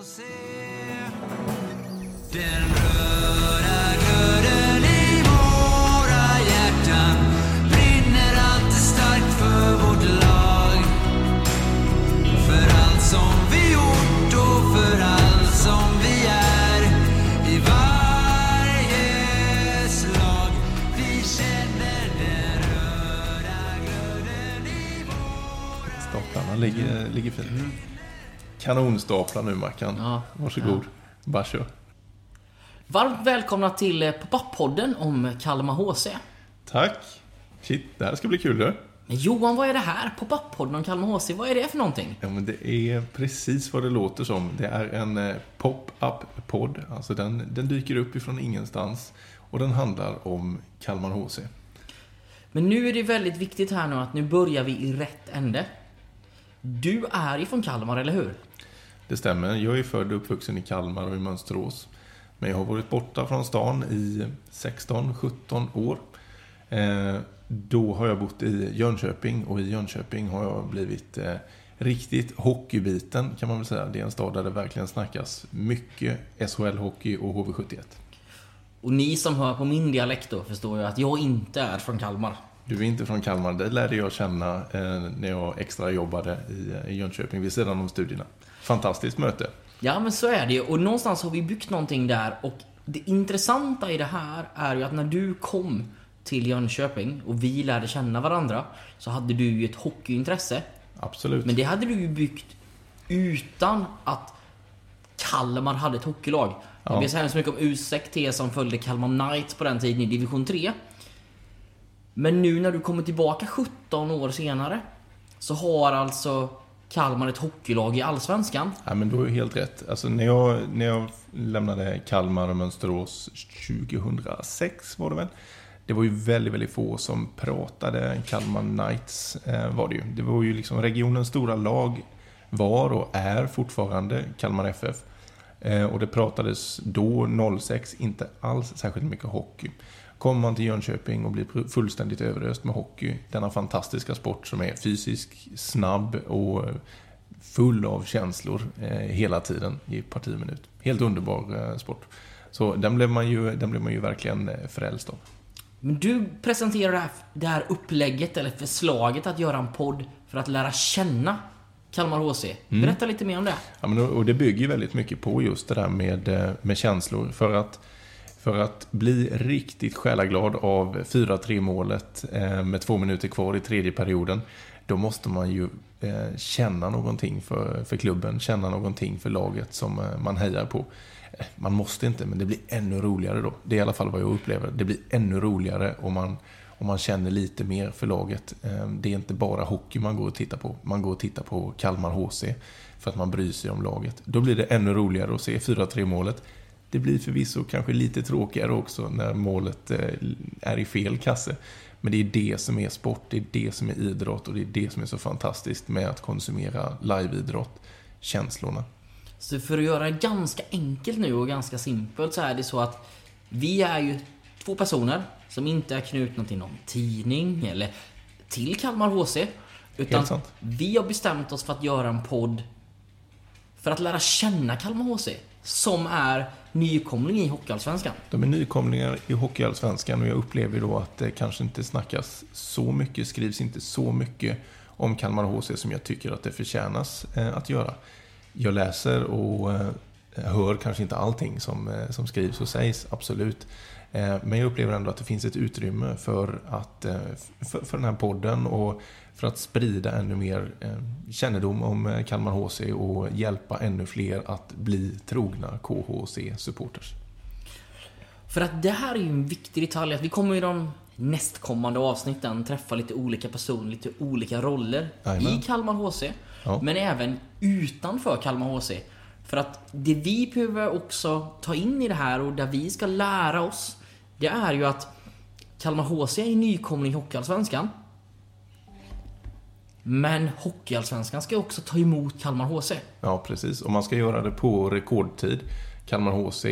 få se. Den röda glöden i våra hjärtan brinner alltid starkt för vårt lag. För allt som vi gjort och för allt som vi är. I varje slag Vi känner den röda glöden i våra Staplarna ligger, ligger fint. Kanonstaplar nu Mackan. Ja. Varsågod. Bara kör. Varmt välkomna till eh, Pop-Up-podden om Kalmar HC. Tack. Shit, det här ska bli kul du. Men Johan, vad är det här? Pop-Up-podden om Kalmar HC, vad är det för någonting? Ja, men det är precis vad det låter som. Det är en eh, pop-up-podd. Alltså den, den dyker upp ifrån ingenstans. Och den handlar om Kalmar HC. Men nu är det väldigt viktigt här nu att nu börjar vi i rätt ände. Du är ifrån Kalmar, eller hur? Det stämmer. Jag är född och uppvuxen i Kalmar och i Mönsterås. Men jag har varit borta från stan i 16-17 år. Eh, då har jag bott i Jönköping och i Jönköping har jag blivit eh, riktigt hockeybiten kan man väl säga. Det är en stad där det verkligen snackas mycket SHL-hockey och HV71. Och ni som hör på min dialekt då förstår ju att jag inte är från Kalmar. Du är inte från Kalmar. Det lärde jag känna eh, när jag extra jobbade i, i Jönköping vid sidan om studierna. Fantastiskt möte. Ja, men så är det. Och någonstans har vi byggt någonting där. Och det intressanta i det här är ju att när du kom till Jönköping och vi lärde känna varandra så hade du ju ett hockeyintresse. Absolut. Men det hade du ju byggt utan att Kalmar hade ett hockeylag. Ja. Jag vet så hemskt mycket om U6T som följde Kalmar Knights på den tiden i division 3. Men nu när du kommer tillbaka 17 år senare så har alltså Kalmar ett hockeylag i Allsvenskan. Ja, men du har ju helt rätt. Alltså, när, jag, när jag lämnade Kalmar och Mönsterås 2006 var det väl. Det var ju väldigt, väldigt få som pratade Kalmar Knights. Eh, var det, ju. det var ju liksom regionens stora lag var och är fortfarande Kalmar FF. Eh, och det pratades då, 06, inte alls särskilt mycket hockey. Kommer man till Jönköping och blir fullständigt överöst med hockey, denna fantastiska sport som är fysisk, snabb och full av känslor eh, hela tiden i parti minut. Helt underbar eh, sport. Så den blev man ju, den blev man ju verkligen eh, frälst av. Men du presenterar det här, det här upplägget, eller förslaget att göra en podd för att lära känna Kalmar HC. Berätta lite mer om det. Ja, men, och det bygger ju väldigt mycket på just det där med, eh, med känslor. För att, för att bli riktigt själaglad av 4-3 målet eh, med två minuter kvar i tredje perioden, då måste man ju eh, känna någonting för, för klubben, känna någonting för laget som eh, man hejar på. Man måste inte, men det blir ännu roligare då. Det är i alla fall vad jag upplever. Det blir ännu roligare om man, om man känner lite mer för laget. Det är inte bara hockey man går och tittar på. Man går och tittar på Kalmar HC för att man bryr sig om laget. Då blir det ännu roligare att se 4-3 målet. Det blir förvisso kanske lite tråkigare också när målet eh, är i fel kasse. Men det är det som är sport, det är det som är idrott och det är det som är så fantastiskt med att konsumera liveidrott. Känslorna. Så för att göra det ganska enkelt nu och ganska simpelt så är det så att vi är ju två personer som inte är knutna till någon tidning eller till Kalmar HC. Utan vi har bestämt oss för att göra en podd för att lära känna Kalmar HC. Som är nykomling i Hockeyallsvenskan. De är nykomlingar i Hockeyallsvenskan och jag upplever då att det kanske inte snackas så mycket, skrivs inte så mycket om Kalmar HC som jag tycker att det förtjänas eh, att göra. Jag läser och eh, hör kanske inte allting som, eh, som skrivs och sägs, absolut. Eh, Men jag upplever ändå att det finns ett utrymme för, att, eh, för, för den här podden och för att sprida ännu mer kännedom om Kalmar HC och hjälpa ännu fler att bli trogna KHC-supporters. För att det här är ju en viktig detalj. Att vi kommer i de nästkommande avsnitten träffa lite olika personer, lite olika roller Jajamän. i Kalmar HC. Ja. Men även utanför Kalmar HC. För att det vi behöver också ta in i det här och där vi ska lära oss. Det är ju att Kalmar HC är nykomling i Hockeyallsvenskan. Men Hockeyallsvenskan ska också ta emot Kalmar HC. Ja, precis. Och man ska göra det på rekordtid. Kalmar HC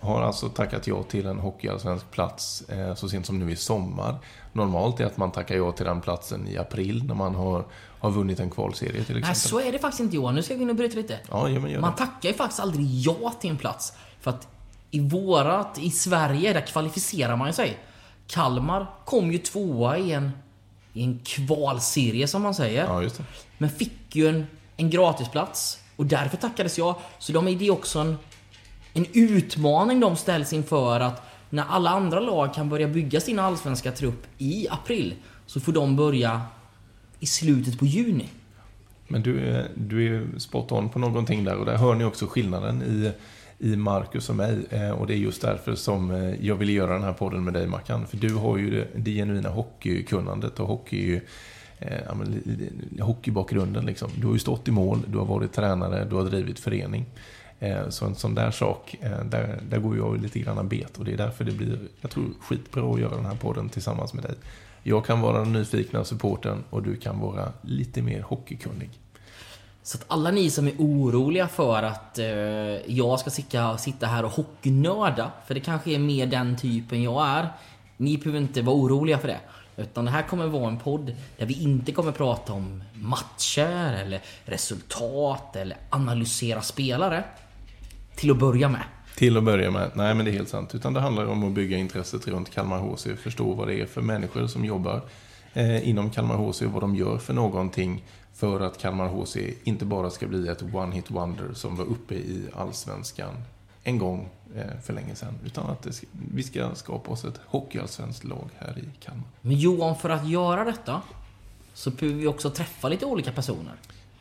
har alltså tackat ja till en hockeyallsvensk plats eh, så sent som nu i sommar. Normalt är att man tackar ja till den platsen i april när man har, har vunnit en kvalserie till exempel. Nej, så är det faktiskt inte Johan. Nu ska jag gå in och bryta lite. Ja, ja, men Man det. tackar ju faktiskt aldrig ja till en plats. För att i vårat, i Sverige, där kvalificerar man ju sig. Kalmar kom ju tvåa i en, i en kvalserie som man säger. Ja. Men fick ju en, en gratisplats. Och därför tackades jag. Så de är det också en, en utmaning de ställs inför att när alla andra lag kan börja bygga sin allsvenska trupp i april så får de börja i slutet på juni. Men du är, du är spot on på någonting där och där hör ni också skillnaden i, i Marcus och mig. Eh, och det är just därför som eh, jag vill göra den här podden med dig Mackan. För du har ju det, det genuina hockeykunnandet och hockey, eh, hockeybakgrunden. Liksom. Du har ju stått i mål, du har varit tränare, du har drivit förening. Eh, så en sån där sak, eh, där, där går jag lite grann bet och det är därför det blir, jag tror, skitbra att göra den här podden tillsammans med dig. Jag kan vara den nyfikna supporten och du kan vara lite mer hockeykunnig. Så att alla ni som är oroliga för att eh, jag ska sitta, sitta här och hockeynörda, för det kanske är mer den typen jag är. Ni behöver inte vara oroliga för det. Utan det här kommer vara en podd där vi inte kommer prata om matcher eller resultat eller analysera spelare. Till att börja med. Till att börja med, nej men det är helt sant. Utan det handlar om att bygga intresset runt Kalmar HC, förstå vad det är för människor som jobbar eh, inom Kalmar HC och vad de gör för någonting för att Kalmar HC inte bara ska bli ett one-hit wonder som var uppe i Allsvenskan en gång eh, för länge sedan. Utan att ska, vi ska skapa oss ett hockeyallsvenskt lag här i Kalmar. Men Johan, för att göra detta så behöver vi också träffa lite olika personer.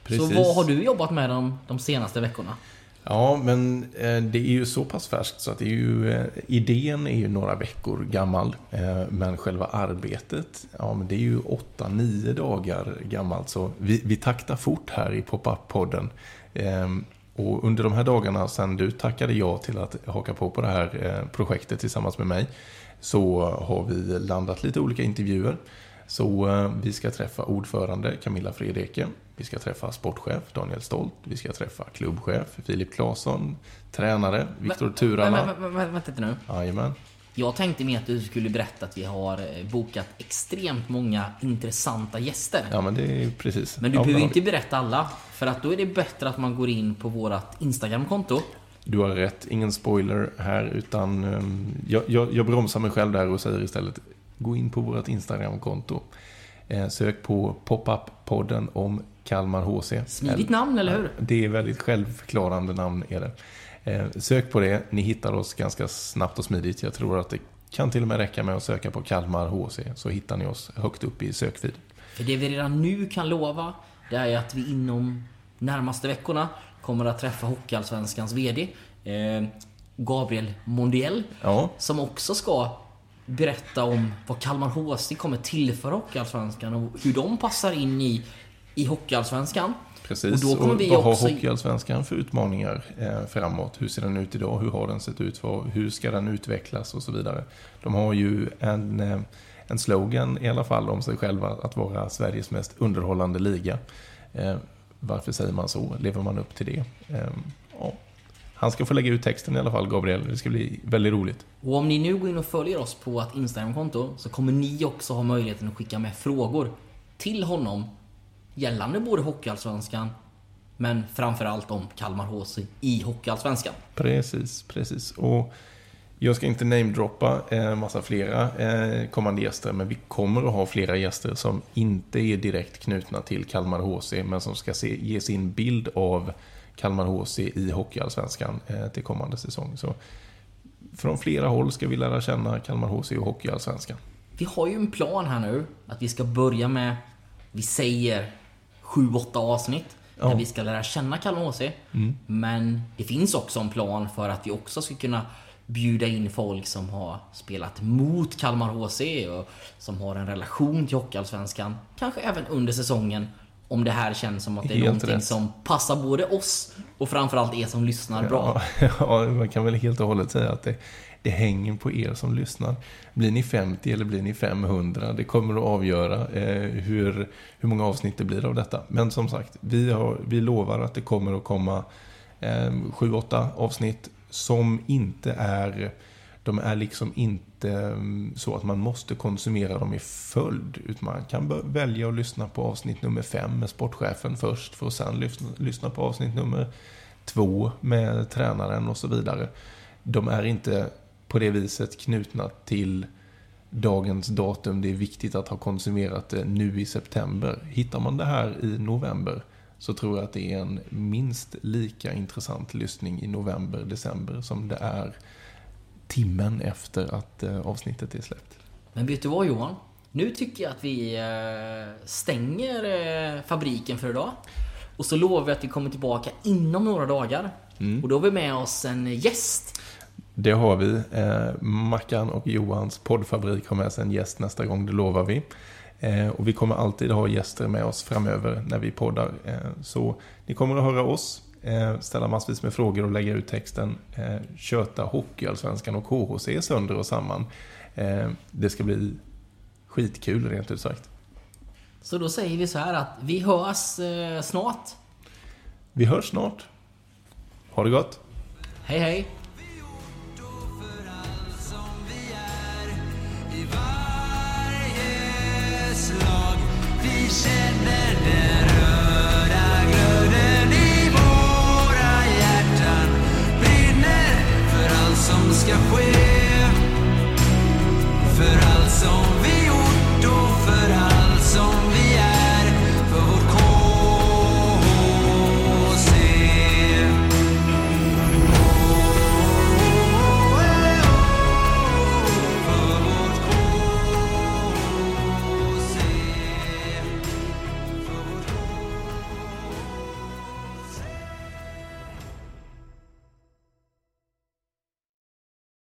Precis. Så vad har du jobbat med de, de senaste veckorna? Ja, men eh, det är ju så pass färskt så att det är ju, eh, idén är ju några veckor gammal. Eh, men själva arbetet, ja men det är ju 8-9 dagar gammalt. Så vi, vi taktar fort här i Pop-Up-podden. Ehm, och under de här dagarna sen du tackade ja till att haka på på det här eh, projektet tillsammans med mig så har vi landat lite olika intervjuer. Så eh, vi ska träffa ordförande Camilla Fredrike. Vi ska träffa sportchef Daniel Stolt. Vi ska träffa klubbchef Filip Claesson. Tränare Viktor men, men, men, vänta lite nu. Jajamän. Jag tänkte mer att du skulle berätta att vi har eh, bokat extremt många intressanta gäster. Ja, men det är precis. Men du ja, behöver inte berätta alla. För att då är det bättre att man går in på vårt Instagramkonto. Du har rätt, ingen spoiler här, utan ehm, jag, jag, jag bromsar mig själv där och säger istället gå in på vårt Instagramkonto. Eh, sök på Pop-Up-podden om Kalmar HC. Smidigt namn, eller hur? Det är väldigt självförklarande namn är det. Eh, sök på det, ni hittar oss ganska snabbt och smidigt. Jag tror att det kan till och med räcka med att söka på Kalmar HC, så hittar ni oss högt upp i sökfeeden. För det vi redan nu kan lova, det är att vi inom närmaste veckorna kommer att träffa Hockeyallsvenskans VD, eh, Gabriel Mondiel, Ja, som också ska berätta om vad Kalmar HC kommer tillföra Hockeyallsvenskan och hur de passar in i, i Hockeyallsvenskan. Precis, Och och, då kommer vi vad också- har Hockeyallsvenskan för utmaningar eh, framåt? Hur ser den ut idag? Hur har den sett ut? Vad- Hur ska den utvecklas? Och så vidare. De har ju en, eh, en slogan i alla fall om sig själva att vara Sveriges mest underhållande liga. Eh, varför säger man så? Lever man upp till det? Eh, ja. Han ska få lägga ut texten i alla fall, Gabriel. Det ska bli väldigt roligt. Och om ni nu går in och följer oss på vårt Instagramkonto så kommer ni också ha möjligheten att skicka med frågor till honom gällande både Hockeyallsvenskan men framförallt om Kalmar HC i Hockeyallsvenskan. Precis, precis. Och jag ska inte namedroppa en massa flera eh, kommande gäster, men vi kommer att ha flera gäster som inte är direkt knutna till Kalmar HC, men som ska se, ge sin bild av Kalmar HC i Hockeyallsvenskan eh, till kommande säsong. Så från flera håll ska vi lära känna Kalmar HC och Hockeyallsvenskan. Vi har ju en plan här nu att vi ska börja med, vi säger 7-8 avsnitt Ja. där vi ska lära känna Kalmar HC. Men det finns också en plan för att vi också ska kunna bjuda in folk som har spelat mot Kalmar HC och som har en relation till Hockeyallsvenskan. Kanske även under säsongen. Om det här känns som att det är Helt någonting rätt. som passar både oss och framförallt er som lyssnar bra. Ja, ja, man kan väl helt och hållet säga att det, det hänger på er som lyssnar. Blir ni 50 eller blir ni 500? Det kommer att avgöra eh, hur, hur många avsnitt det blir av detta. Men som sagt, vi, har, vi lovar att det kommer att komma eh, 7-8 avsnitt som inte är de är liksom inte mm, så att man måste konsumera dem i följd. Utan man kan välja att lyssna på avsnitt nummer fem med sportchefen först. För att sen lyssna på avsnitt nummer två med tränaren och så vidare. De är inte på det viset knutna till dagens datum. Det är viktigt att ha konsumerat det nu i september. Hittar man det här i november så tror jag att det är en minst lika intressant lyssning i november, december som det är timmen efter att eh, avsnittet är släppt. Men vet du vad Johan? Nu tycker jag att vi eh, stänger eh, fabriken för idag. Och så lovar vi att vi kommer tillbaka inom några dagar. Och då har vi med oss en gäst. Det har vi. Eh, Mackan och Johans poddfabrik har med sig en gäst nästa gång, det lovar vi. Eh, och vi kommer alltid ha gäster med oss framöver när vi poddar. Eh, så ni kommer att höra oss, ställa massvis med frågor och lägga ut texten. Eh, köta Hockeyallsvenskan och KHC sönder och samman. Eh, det ska bli skitkul rent ut sagt. Så då säger vi så här att vi hörs eh, snart. Vi hörs snart. Ha det gott! Hej hej!